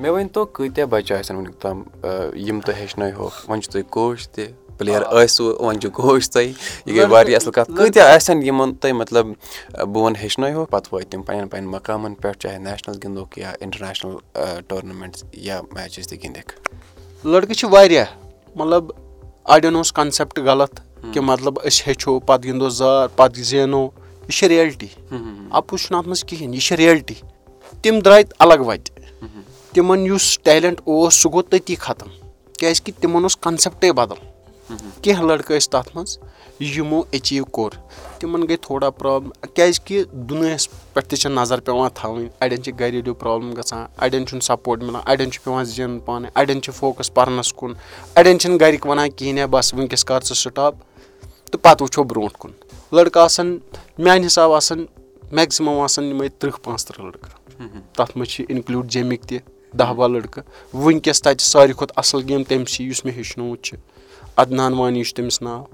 مےٚ ؤنۍ تو کۭتیاہ بَچہٕ آسن وٕنیُک تام یِم تُہۍ ہیٚچھنٲیہوکھ وۄنۍ چھُو تُہۍ کوچ تہِ پٕلیر ٲسوٕ وۄنۍ چھُ کوچ تۄہہِ یہِ گٔے واریاہ اَصٕل کَتھ۔ کۭتیاہ آسن یِمن تۄہہِ مطلب بہٕ وَنہٕ ہیٚچھنٲیہوکھ پَتہٕ وٲتۍ تِم پَنٕنٮ۪ن پَنٕنٮ۪ن مقامَن پٮ۪ٹھ چاہے نیشنَل گِنٛدوکھ یا اِنٹرنیشنَل ٹورنامینٹٕس یا میچٕز تہِ گِنٛدِکھ۔ لٔڑکہٕ چھِ واریاہ مطلب اَڑٮ۪ن اوس کَنسیپٹ غلط کہِ مطلب أسۍ ہیٚچھو پَتہٕ گِنٛدو زار پَتہٕ زینو۔ یہِ چھِ رِیلٹی اَپُز چھُنہٕ اَتھ منٛز کِہینۍ یہِ چھِ رِیلٹی تِم درٛاے الگ وَتہِ۔ تِمن یُس ٹیلنٹ اوس سُہ گوٚو تٔتی ختم۔ کیازِ کہِ تِمن اوس کَنسیپٹے بدل کیٚنٛہہ لٔڑکہٕ ٲسۍ تَتھ منٛز یِمو ایٚچیٖو کوٚر۔ تِمن گٔے تھوڑا پرابلِم کیازِ کہِ دُنیاہَس پٮ۪ٹھ تہِ چھِ نظر پیٚوان تھاوٕنۍ۔ اَڑٮ۪ن چھِ گریلوٗ پرابلِم گژھان اَڑٮ۪ن چھُنہٕ سپوٹ مِلان اَڑٮ۪ن چھُ پیٚوان زینُن پانے اَڑٮ۪ن چھُ فوکَس پَرنَس کُن۔ اَڑٮ۪ن چھِنہٕ گرِکۍ وَنان کِہینۍ بَس وٕنکیٚس کر ژٕ سٹاپ تہٕ پَتہٕ وٕچھو برونٛٹھ کُن۔ لٔڑکہٕ آسان میانہِ حِسابہٕ آسان میکزِمم آسان یِمے تٕرٛہ پانٛژھ تٕرٛہ لٔڑکہٕ۔ تَتھ منٛز چھِ اِنکٕلوٗڈ جیمِکۍ تہِ دہ بہہ لٔڑکہٕ۔ وٕنکیٚس تَتہِ ساروی کھۄتہٕ اَصٕل گیم تٔمسٕے یُس مےٚ ہیٚچھنومُت چھُ اَدنان وانی چھُ تٔمِس ناو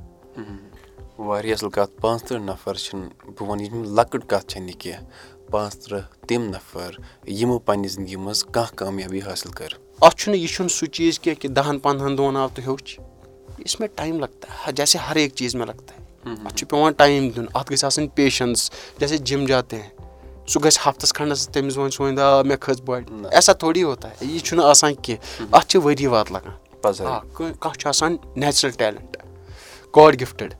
واریاہ اَصٕل کَتھ پانٛژھ تٕرٛہ نَفر چھِنہٕ بہٕ وَنہٕ یہِ لۄکٕٹ کَتھ چھَنہٕ یہِ کینٛہہ پانٛژھ تٕرٛہ تِم نَفر یِمو پَنٕنہِ زندگی منٛز کانٛہہ کامیابی حٲصِل کٔر. اَتھ چھُنہٕ یہِ چھُنہٕ سُہ چیٖز کینٛہہ کہِ دَہن پنٛدہن دۄہن آو تہٕ ہیوٚچھ یُس مےٚ ٹایم لگتا جیسے ہر ایک چیٖز مےٚ لگتا ہے۔ اَتھ چھُ پیٚوان ٹایم دیُن اَتھ گژھِ آسٕنۍ پیشَنٕس جیسے جِم جاتے ہیں۔ سُہ گژھِ ہفتَس کھنٛڈَس تٔمِس وَنہِ سُہ وَنہِ آ مےٚ کھٔژ بۄڈِ ایسا تھوڑی ہوتا ہے یہِ چھُنہٕ آسان کینٛہہ اَتھ چھِ ؤری واد لگان آ کانٛہہ چھُ آسان نیچرَل ٹیلنٹ۔ گاڈ گِفٹِڈ۔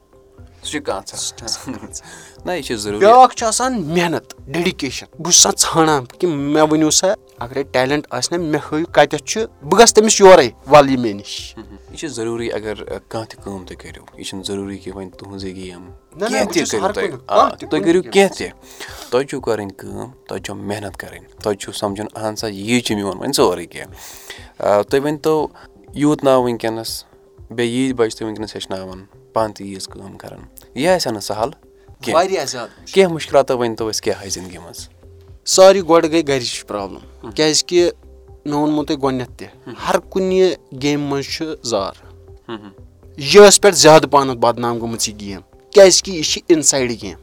بیاکھ چھُ آسان محنت ڈیڈِکیشن بہٕ چھُس آسان ژھانڈان کہِ مےٚ ؤنِو سا اَگرے ٹیلنٹ آسہِ نہ مےٚ ہٲیِو کَتیتھ چھُ بہٕ گژھٕ تٔمِس یورے وَل یہِ مےٚ نِش۔ یہِ چھُ ضروٗری اَگر کانٛہہ تہِ کٲم تُہۍ کٔرِو۔ یہِ چھُنہٕ ضروٗری کہِ وۄنۍ تُہنٛزٕے گیم کینٛہہ تہِ کٔرِو تُہۍ آ تُہۍ کٔرِو کینٛہہ تہِ۔ تۄہہِ چھُو کَرٕنۍ کٲم تۄہہِ چھو محنت کَرٕنۍ۔ تۄہہِ چھُو سَمجُن اہن سا یی چھُ میون وۄنۍ سورُے کینٛہہ۔ تُہۍ ؤنۍتو یوٗت ناو وٕنکیٚنَس بیٚیہِ ییٖتۍ بَچہٕ تُہۍ وٕنکیٚنَس ہیٚچھناوان پانہٕ تہِ ییٖژ کٲم کَران۔ یہِ آسہِ ہا نہٕ سَہل واریاہ زیادٕ کینٛہہ مُشکِلاتو ؤنۍتو أسۍ کیٛاہ آیہِ زِندگی منٛز ساروی گۄڈٕ گٔے گرِچ پرابلِم۔ کیازِ کہِ مےٚ ووٚنمو تۄہہِ گۄڈنیٚتھ تہِ ہر کُنہِ گیمہِ منٛز چھُ زار۔ یہِ ٲس پٮ۪ٹھ زیادٕ پَہمَتھ بدنام گٔمٕژ یہِ گیم۔ کیازِ کہِ یہِ چھِ اِنسایڈ گیم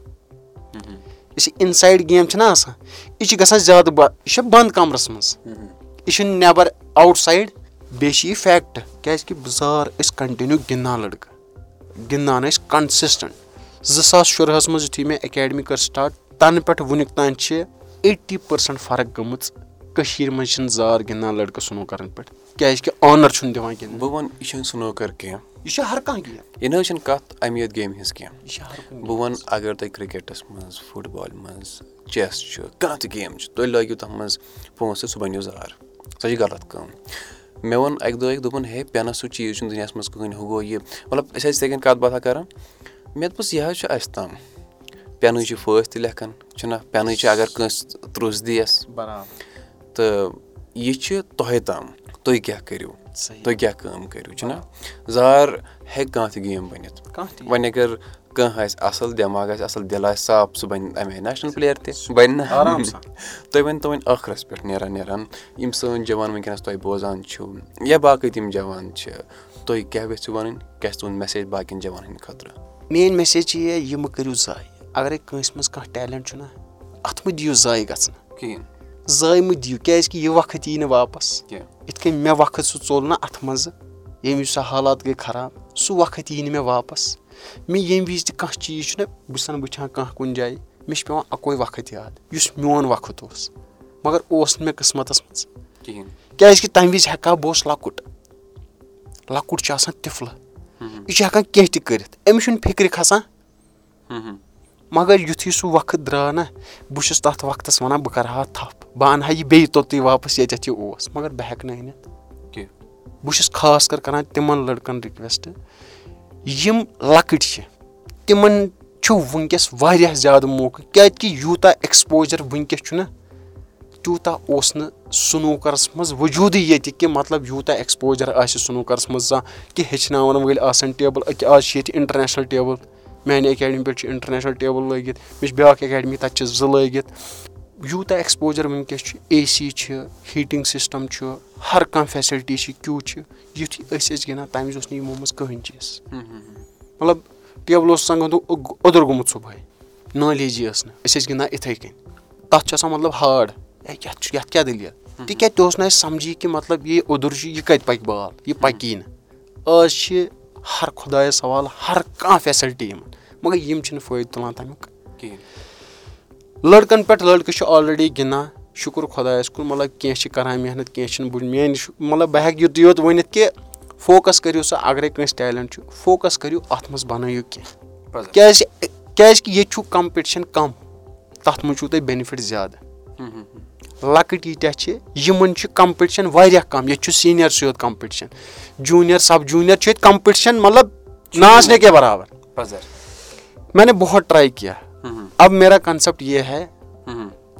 یُس یہِ اِنسایڈ گیم چھےٚ نہ آسان۔ یہِ چھِ گژھان زیادٕ یہِ چھِ بنٛد کَمرَس منٛز۔ یہِ چھُنہٕ نیٚبر آوُٹ سایڈ بیٚیہِ چھِ یہِ فیکٹ کیازِ کہِ بُزار ٲسۍ کَنٹِنیو گِنٛدان لٔڑکہٕ گِنٛدان ٲسۍ کَنسِسٹنٹ زٕ ساس شُرہَس منٛز یِتھُے مےٚ اکیڈمی کٔر سٹاٹ تَنہٕ پٮ۪ٹھ وُنیُک تانۍ چھِ ایٹی پٔرسنٹ فرق گٔمٕژ کٔشیٖر منٛز چھِنہٕ زار گِنٛدان لٔڑکہٕ سُنوکرن پٮ۪ٹھ کیازِ کہِ آنر چھُنہٕ دِوان گِنٛدنہٕ. بہٕ وَنہٕ یہِ چھُنہٕ سُنوکر کیٚنٛہہ۔ یہِ چھُ ہر کانٛہہ گیم۔ یہِ نہ حظ چھنہٕ کَتھ اَمہِ یوت گیمہِ ہِنٛز کیٚنٛہہ۔ یہِ چھِ بہٕ وَنہٕ اَگر تۄہہِ کِرکَٹَس منٛز فُٹ بالہِ منٛز چیس چھُ کانٛہہ تہِ گیم چھِ تُہۍ لٲگِو تَتھ منٛز پونٛسہٕ سُہ بَنیو زار سۄ چھِ غلط کٲم مےٚ ووٚن اَکہِ دۄہ دوٚپُن ہے پٮ۪نَس سُہ چیٖز چھُنہٕ دُنیاہَس منٛز کٕہٕنۍ ہُہ گوٚو یہِ. مطلب أسۍ ٲسۍ یِتھَے کٔنۍ کَتھ باتھا کَران؟ مےٚ دوٚپُس یہِ حظ چھُ اَسہِ تام۔ پٮ۪نٕے چھِ فٲسۍ تہِ لیکھان چھُنہ پٮ۪نٕے چھِ اگر کٲنٛسہِ ترٛوٚس دِیَس۔ تہٕ یہِ چھِ تۄہہِ تام تُہۍ کیٛاہ کٔرِو تُہۍ کیٛاہ کٲم کٔرِو چھُنہ زار ہیٚکہِ کانٛہہ تہِ گیم بٔنِتھ۔ وۄنۍ اگر کانٛہہ آسہِ اَصٕل دٮ۪ماغ آسہِ اَصٕل دِل آسہِ صاف سُہ بَنہِ اَمہِ آیہِ نیشنَل پٕلیر تہِ بَنہِ نہٕ۔ <laughs> تُہۍ ؤنۍتو وۄنۍ ٲخرَس پٮ۪ٹھ نیران نیران یِم سٲنۍ جوان وٕنکٮ۪نَس تۄہہِ بوزان چھُو یا باقٕے تِم جوان چھِ تُہۍ کیٛاہ یژھِو وَنٕنۍ؟ کیٛاہ چھِ تُہُنٛد میسیج باقٕیَن جوانَن ہِنٛدِ خٲطرٕ؟ میٲنۍ میسیج چھِ یہِ یہِ مہٕ کٔرِو زایہِ۔ اَگرے کٲنٛسہِ منٛز کانٛہہ ٹیلنٹ چھُنہ اَتھ مہٕ دِیِو زایہِ گژھنہٕ۔ کِہیٖنۍ۔ زایہِ مہٕ دِیِو کیازِ کہِ یہِ وقت یی نہٕ واپَس۔ کیٚنٛہہ یِتھ کٔنۍ مےٚ وقت سُہ ژوٚل نہ اَتھ منٛزٕ ییٚمہِ وِزِ سۄ حالات گٔے خراب سُہ وقت یی نہٕ مےٚ واپَس مےٚ ییٚمہِ وِزِ تہِ کانٛہہ چیٖز چھُنہ بہٕ چھُس آسان وٕچھان کانٛہہ کُنہِ جایہِ مےٚ چھُ پیٚوان اَکوے وقت یاد یُس میون وقت اوس مَگر اوس نہٕ مےٚ قٕسمَتَس منٛز کِہیٖنۍ کیازِ کہِ تَمہِ وِزِ ہٮ۪کہٕ ہا بہٕ اوسُس لۄکُٹ لۄکُٹ چھُ آسان تِفلہٕ یہِ چھُ ہٮ۪کان کیٚنٛہہ تہِ کٔرِتھ أمِس چھُنہٕ فِکرِ کھسان مَگر یِتھُے سُہ وقت درٛاو نہ بہٕ چھُس تَتھ وقتَس وَنان بہٕ کَرٕ ہا تھپھ بہٕ اَنہٕ ہا یہِ بیٚیہِ توٚتُے واپَس ییٚتٮ۪تھ یہِ اوس مَگر بہٕ ہٮ۪کہٕ نہٕ أنِتھ۔ بہٕ چھُس خاص کر کران تِمن لٔڑکن رِکویسٹ یِم لۄکٕٹۍ چھِ تِمن چھُ وٕنکیٚس واریاہ زیادٕ موقعہٕ کیازِ کہِ یوٗتاہ ایٚکٕسپوجر وٕنکیٚس چھُنہ تیوٗتاہ اوس نہٕ سُنوٗکرَس منٛز وجوٗدٕے ییٚتہِ کہِ مطلب یوٗتاہ ایٚکٕسپوجر آسہِ سُنوٗکرَس منٛز زانٛہہ کہِ ہیٚچھناوَن وٲلۍ آسان ٹیبٕل أکیاہ آز چھِ ییٚتہِ اِنٹرنیشنل ٹیبٕل میانہِ اکیڈمی پٮ۪ٹھ چھُ اِنٹرنیشنل ٹیبٕل لٲگِتھ مےٚ چھِ بیاکھ اکیڈمی تَتہِ چھِ زٕ لٲگِتھ یوٗتاہ ایٚکٕسپوجر وٕنکیٚس چھُ اے سی چھِ ہیٖٹِنگ سِسٹم چھُ ہر کانٛہہ فیسلٹی چھِ کیوٗ چھِ یِتھُے أسۍ ٲسۍ گِنٛدان تَمہِ وِزِ اوس نہٕ یِمو منٛز کٕہٕنۍ چیٖز۔ مطلب ٹیبٕل اوس آسان اوٚدُر گوٚمُت صبُحٲے نالیجی ٲس نہٕ۔ أسۍ ٲسۍ گِنٛدان یِتھٕے کٔنۍ۔ تَتھ چھُ آسان مطلب ہاڈ ہے یَتھ چھُ یَتھ کیاہ دٔلیٖل؟ تِکیازِ تہِ اوس نہٕ اَسہِ سَمجی کہِ مطلب یہِ اوٚدُر چھُ یہِ کَتہِ پَکہِ بال؟ یہِ پَکی نہٕ۔ آز چھِ ہر خۄدایَس سوال ہر کانٛہہ فیسَلٹی یِمن مَگر یِم چھِنہٕ فٲیدٕ تُلان تَمیُک لٔڑکَن پٮ۪ٹھ لٔڑکہٕ چھِ آلریڈی گِنٛدان شُکُر خۄدایَس کُن مطلب کیٚنٛہہ چھِ کران محنت کیٚنٛہہ چھِنہٕ بہٕ میٲنۍ مطلب بہٕ ہٮ۪کہٕ یُتُے یوت ؤنِتھ کہِ فوکَس کٔرِو سا اَگرے کٲنٛسہِ ٹیلنٹ چھُ فوکَس کٔرِو اَتھ منٛز بَنٲیِو کیٚنٛہہ۔ کیازِ کیازِ کہِ ییٚتہِ چھُ کَمپِٹشن کَم تَتھ منٛز چھُو تۄہہِ بیٚنِفِٹ زیادٕ۔ لۄکٕٹۍ ییٖتیاہ چھِ یِمن چھُ کَمپِٹشن واریاہ کَم ییٚتہِ چھُ سیٖنیرسٕے یوت کَمپِٹشن جوٗنیر سب جوٗنیر چھُ ییٚتہِ کَمپِٹشن مطلب ناچنے کے برابر۔ میں نے بہت ٹراے کیا اب میرا کَنسیپٹ یہِ ہے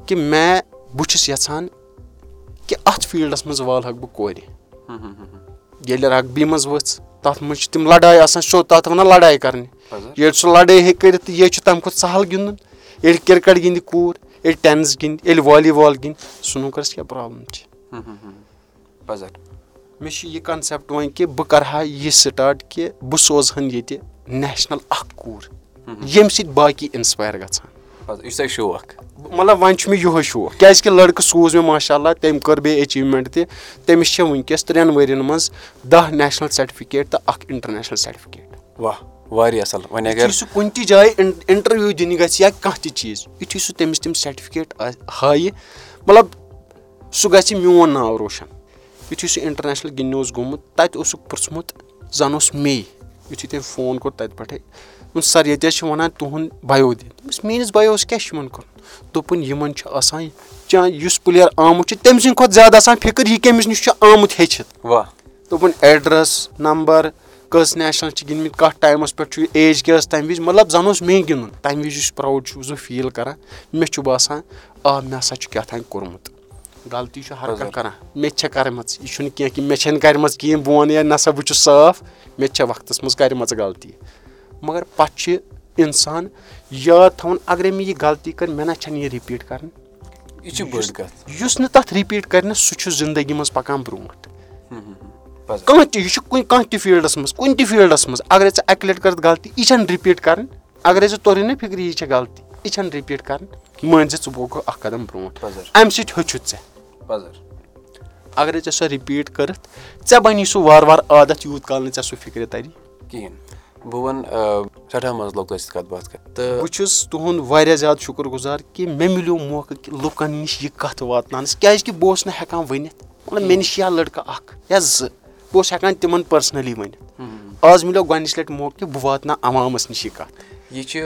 کہِ میں بہٕ چھُس یَژھان کہِ اَتھ فیٖلڈَس منٛز والہٕ ہَکھ بہٕ کورِ ییٚلہِ رگبی منٛز ؤژھ تَتھ منٛز چھِ تِم لڑایہِ آسان سیوٚد تَتھ وَنان لڑایہِ کَرنہِ ییٚلہِ سُہ لڑٲے ہیٚکہِ کٔرِتھ تہٕ ییٚتہِ چھُ تَمہِ کھۄتہٕ سَہل گِنٛدُن ییٚلہِ کِرکٹ گِنٛدِ کوٗر ییٚلہِ ٹینِس گِنٛدِ ییٚلہِ والی بال گِنٛدِ سُنوٗکرَس کیاہ پرابلِم چھِ مےٚ چھُ یہِ کَنسیپٹ وۄنۍ کہِ بہٕ کَرٕ ہا یہِ سٹاٹ کہِ بہٕ سوزٕ ہن ییٚتہِ نیشنل اکھ کوٗر ییٚمہِ سۭتۍ باقٕے اِنسپایر گژھان۔ مطلب وۄنۍ چھُ مےٚ یِہوے شوق کیازِ کہِ لٔڑکہٕ سوٗز مےٚ ماشاء اللہ تٔمۍ کٔر بیٚیہِ ایچیٖومینٹ تہِ تٔمِس چھِ وٕنکیٚس ترٛٮ۪ن ؤرۍ ین منٛز دہ نیشنل سرٹِفکیٹ تہٕ اکھ اِنٹرنیشنل سرٹِفکیٹ یُتھُے سُہ کُنہِ تہِ جایہِ اِنٹرویو دِنہِ گژھِ یا کانٛہہ تہِ چیٖز یِتھُے سُہ تٔمِس تِم سرٹِفکیٹ ہایہِ مطلب سُہ گژھِ میون ناو روشَن۔ یِتھُے سُہ اِنٹرنیشنل گِنٛدنہِ اوس گوٚمُت تَتہِ اوسُکھ پرٛژھمُت زَن اوس مے۔ یِتھُے تٔمۍ فون کوٚر تَتہِ پٮ۪ٹھٕے سَر ییٚتہِ حظ چھِ وَنان تُہُنٛد بَیو دِ دوٚپُس میٲنِس بَیوس کیاہ چھُ یِمن کوٚرمُت دوٚپُن یِمن چھُ آسان چاہے یُس پٕلیر آمُت چھُ تٔمۍ سٕنٛدِ کھۄتہٕ زیادٕ آسان فِکر یہِ کٔمِس نِش چھُ آمُت ہیٚچھِتھ۔ دوٚپُن ایڈرَس نمبر کٔژ نیشنل چھِ گِنٛدمٕتۍ کَتھ ٹایمَس پٮ۪ٹھ چھُ ایج کیاہ ٲس تَمہِ وِزِ مطلب زَن اوس مے گِنٛدُن۔ تَمہِ وِزِ یُس پراوُڈ چھُس بہٕ فیٖل کران۔ مےٚ چھُ باسان آ مےٚ ہسا چھُ کیٛاہ تام کوٚرمُت۔ غلطی چھُ ہر کانٛہہ کران۔ مےٚ تہِ چھےٚ کَرِمَژٕ۔ یہِ چھُنہٕ کیٚنٛہہ کہِ مےٚ چھَنہٕ کَرِمَژٕ کِہیٖنۍ بہٕ وَنہٕ یا نہ سا بہٕ چھُس صاف۔ مےٚ تہِ چھےٚ وقتَس منٛز کَرِمَژٕ غلطی مگر پَتہٕ چھِ اِنسان یاد تھاوُن اگرے مےٚ یہِ غلطی کٔر مےٚ نہ چھَنہٕ یہِ رِپیٖٹ کَرٕنۍ یُس نہٕ تَتھ رِپیٖٹ کَرِ نہٕ سُہ چھُ زندگی منٛز پَکان برونٛٹھ. کانٛہہ تہِ یہِ چھُ کُنہِ کانٛہہ تہِ فیٖلڈَس منٛز کُنہِ تہِ فیٖلڈَس منٛز اگرے ژٕ اَکہِ لَٹہِ کٔرٕتھ غلطی یہِ چھَنہٕ رِپیٖٹ کَرٕنۍ اگرے ژےٚ توٚرُے نہ فِکرِ یہِ چھےٚ غلطی یہِ چھَنہٕ رِپیٖٹ کَرٕنۍ مٲنۍ زِ ژٕ پوٚکھ اکھ قدم برونٛٹھ۔ اَمہِ سۭتۍ ہیٚچھُتھ ژےٚ۔ اگرے ژےٚ سۄ رِپیٖٹ کٔرٕتھ ژےٚ بَنی سُہ وارٕ وارٕ عادت یوٗت کال نہٕ ژےٚ سُہ فِکرِ تَری۔ کِہینۍ بہٕ وَنہٕ سٮ۪ٹھاہ مَزٕ لوٚگ تۄہہِ سۭتۍ کَتھ باتھ کَرٕنۍ تہٕ بہٕ چھُس تُہُنٛد واریاہ زیادٕ شُکُر گُزار کہِ مےٚ مِلیو موقعہٕ کہِ لُکَن نِش یہِ کَتھ واتناونَس کیازِ کہِ بہٕ اوسُس نہٕ ہٮ۪کان ؤنِتھ۔ مطلب مےٚ نِش یا لٔڑکہٕ اکھ یا زٕ بہٕ اوسُس ہٮ۪کان تِمن پٔرسٕنٔلی ؤنِتھ۔ آز مِلیو گۄڈٕنِچ لَٹہِ موقعہٕ کہِ بہٕ واتناو عوامَس نِش یہِ کَتھ۔ یہِ چھِ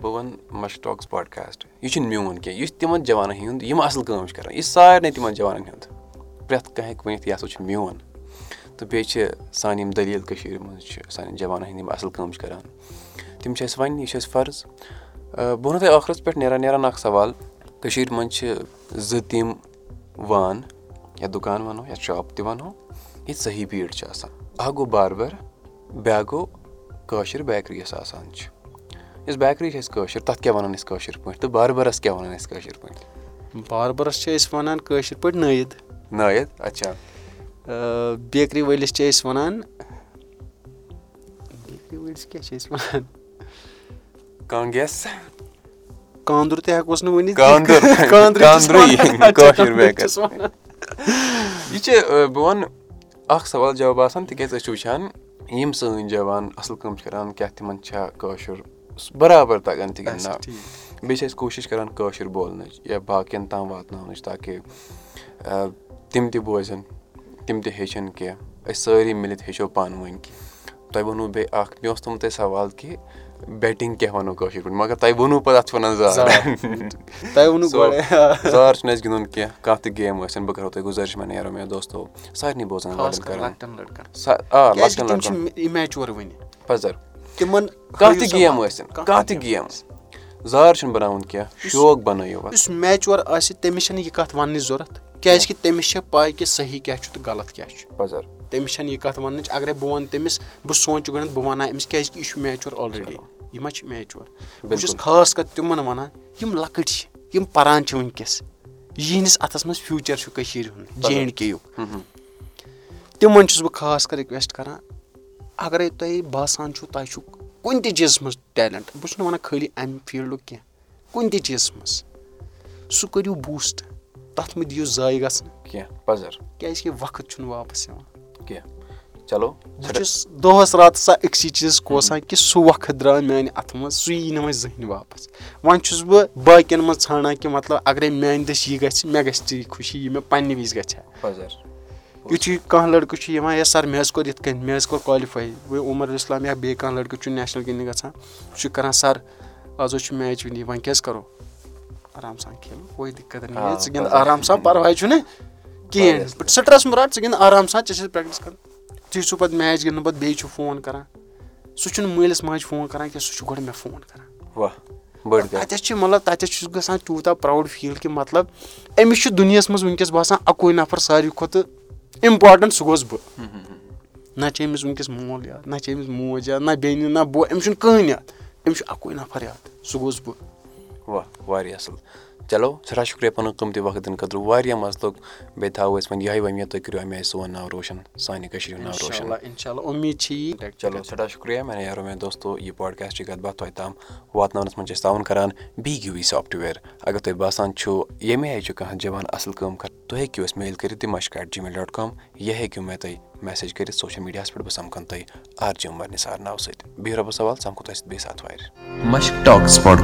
بہٕ وَنہٕ مَشٹاکٕس پاڈکاسٹ۔ یہِ چھُنہٕ میون کینٛہہ۔ یہِ چھُ تِمن جوانن ہُنٛد یِم اَصٕل کٲم چھِ کران یہِ چھُ سارنٕے تِمن جوانن ہُنٛد۔ پرٛٮ۪تھ کانٛہہ ہیٚکہِ ؤنِتھ یہِ ہسا چھُ میون تہٕ بیٚیہِ چھِ سانہِ یِم دٔلیٖل کٔشیٖرِ منٛز چھِ سانٮ۪ن جوانن ہٕنٛدۍ یِم اَصٕل کٲم چھِ کران تِم چھِ اَسہِ وَننہِ یہِ چھُ اَسہِ فرض بہٕ وَنو تۄہہِ ٲخرَس پٮ۪ٹھ نیران نیران اکھ سوال کٔشیٖر منٛز چھِ زٕ تِم وان یا دُکان وَنو یا شاپ تہِ وَنو ییٚتہِ صحیح بیٖڑ چھِ آسان اکھ گوٚو باربر بیٛاکھ گوٚو کٲشِر بیکری یۄس آسان چھِ یۄس بیکری چھِ اَسہِ کٲشِر تَتھ کیٛاہ وَنان أسۍ کٲشِر پٲٹھۍ تہٕ باربَرَس کیٛاہ وَنان أسۍ کٲشِر پٲٹھۍ باربَرَس چھِ أسۍ وَنان کٲشِر پٲٹھۍ نٲیِد نٲیِد اچھا بیکری وٲلِس چھِ أسۍ وَنان بیکری وٲلِس کیاہ چھِ أسۍ وَنان؟ کانٛگیس؟ کاندُر تہِ ہٮ۪کوس نہٕ ؤنِتھ. <laughs> یہِ چھِ بہٕ وَنہٕ اکھ سوال جواب آسان تِکیازِ أسۍ چھِ وٕچھان یِم سٲنۍ جوان اَصٕل کٲم چھِ کران کیاہ تِمن چھا کٲشُر برابر تَگان تہِ گِنٛدناو بیٚیہِ چھِ أسۍ کوٗشِش کران کٲشُر بولنٕچ یا باقین تام واتناونٕچ تاکہِ تِم تہِ بوزن تِم تہِ ہیٚچھن کیٚنٛہہ أسۍ سٲری مِلِتھ ہیٚچھو پانہٕ ؤنۍ تۄہہِ ووٚنوُ بیٚیہِ اکھ مےٚ اوس تھومُت تۄہہِ سوال کہِ بیٹِنٛگ کیاہ وَنو کٲشِر پٲٹھۍ؟ مَگر تۄہہِ ووٚنوُ پَتہٕ اَتھ چھِ وَنان زار۔ زار۔ <laughs> چھُنہٕ اَسہِ گِنٛدُن کیٚنٛہہ کانٛہہ تہِ گیم ٲسِنۍ بہٕ کَرو تۄہہِ گُزٲرِش مےٚ نیرو مےٚ دوستو سارنٕے بوزان پَزر کانٛہہ تہِ گیم ٲسِنۍ کانٛہہ تہِ گیم زار چھُنہٕ بَناوُن کیٚنٛہہ شوق بَنٲیِو یُس میچور آسہِ تٔمِس چھَنہٕ یہِ کَتھ وَننٕچ ضوٚرتھ کیازِ کہِ تٔمِس چھِ پاے کہِ صحیح کیاہ چھُ تہٕ غلط کیاہ چھُ تٔمِس چھَنہٕ یہِ کَتھ وَننٕچ اَگرے بہٕ وَنہٕ تٔمِس بہٕ سونٛچہٕ گۄڈٕنیتھ بہٕ وَنہٕ ہا أمِس کیازِ کہِ یہِ چھُ میچور آلریڈی یہِ ما چھُ میچور بہٕ چھُس خاص کر تِمن وَنان یِم لۄکٕٹۍ چھِ یِم پَران چھِ وٕنکیٚس یِہنٛدِس اَتھس منٛز فیوٗچر چھُ کٔشیٖر ہُنٛد جے اینڈ کے یُک تِمن چھُس بہٕ خاص کر رِکویسٹ کران اَگرے تۄہہِ باسان چھُو تۄہہِ چھُو کُنہِ تہِ چیٖزَس منٛز ٹیلنٹ بہٕ چھُس نہٕ وَنان خٲلی اَمہِ فیٖلڈُک کیٚنٛہہ کُنہِ تہِ چیٖزَس منٛز سُہ کٔرِو بوٗسٹ تَتھ منٛز دِیِو زایہِ گژھنہٕ کیازِ کہِ وقت چھُنہٕ واپَس یِوان۔ چلو بہٕ چھُس دۄہَس راتَس أکسٕے چیٖزَس کوسان کہِ سُہ وقت درٛاو میانہِ اَتھٕ منٛز سُہ یی نہٕ وۄنۍ زٕہٕنۍ واپَس۔ وۄنۍ چھُس بہٕ باقین منٛز ژھانڈان کہِ مطلب اَگرے میانہِ دٔسۍ یہِ گژھِ مےٚ گژھِ ژٕ خوشی یہِ مےٚ پَنٕنہِ وِزِ گژھِ۔ ہا یِتھُے کانٛہہ لٔڑکہٕ چھُ یِوان یا سَر مےٚ حظ کوٚر یِتھ کٔنۍ مےٚ حظ کوٚر کالِفاے عمر اِسلام یا بیٚیہِ کانٛہہ لٔڑکہٕ چھُ نیشنَل گِنٛدنہِ گژھان سُہ چھُ کران سَر آز حظ چھُ میچ وٕنی وۄنۍ کیاہ حظ کَرو آرام سان کویی دِکت ژٕ گِنٛد آرام سان پَرواے چھُنہٕ کِہینۍ سٕٹرٛس مُراد ژٕ گِنٛد آرام سان ژےٚ چھِ پرٛٮ۪کٹِس کَرٕنۍ یِتھُے سُہ پَتہٕ میچ گِنٛدنہٕ پَتہٕ بیٚیہِ چھُ فون کران سُہ چھُنہٕ مٲلِس ماجہِ فون کران کینٛہہ سُہ چھُ گۄڈٕ مےٚ فون کران تَتٮ۪س چھِ مطلب تَتٮ۪س چھُس گژھان تیوٗتاہ پراوُڈ فیٖل کہِ مطلب أمِس چھُ دُنیاہَس منٛز وٕنکیٚس باسان اَکُے نَفر ساروی کھۄتہٕ اِمپاٹنٹ سُہ گوٚژھ بہٕ نہ چھِ أمِس وٕنکیٚس مول یاد نہ چھِ أمِس موج یاد نہ بیٚنہِ نہ بوے أمِس چھُنہٕ کٕہٕنۍ یاد أمِس چھُ اَکُے نَفر یاد سُہ گوٚژھ بہٕ واہ واریاہ اَصٕل۔ چلو سٮ۪ٹھاہ شُکریہ پَنُن قۭمتی وقت دِنہٕ خٲطرٕ واریاہ مَزٕ لوٚگ بیٚیہِ تھاوو أسۍ وۄنۍ یِہوے وۄمید تُہۍ کٔرِو اَمہِ آیہِ سون ناو روشَن سانہِ کٔشیٖرِ ہُنٛد ناو روشَن۔ اُمید چھِ یی۔ چلو سٮ۪ٹھاہ شُکریہ۔ مےٚ یارو مےٚ دوستو یہِ پاڈکاسٹٕچ کَتھ باتھ تۄہہِ تام واتناونَس منٛز چھِ أسۍ تعاوُن کَران بی گیوٗ وی سافٹوِیَر اگر تۄہہِ باسان چھُ ییٚمہِ آیہِ چھُ کانٛہہ جوان اَصٕل کٲم کَران تُہۍ ہیٚکِو اَسہِ میل کٔرِتھ تہِ مَشک at G mail dot com یہِ ہیٚکِو مےٚ تُہۍ میسیج کٔرِتھ سوشَل میٖڈیاہَس پٮ۪ٹھ بہٕ سَمکھَن تۄہہِ آر جی عمر نِثار ناوٕ سۭتۍ۔ بِہِو رۄبَس سوال سَمکھو تۄہہِ سۭتۍ بیٚیہِ ساتہٕ وارِ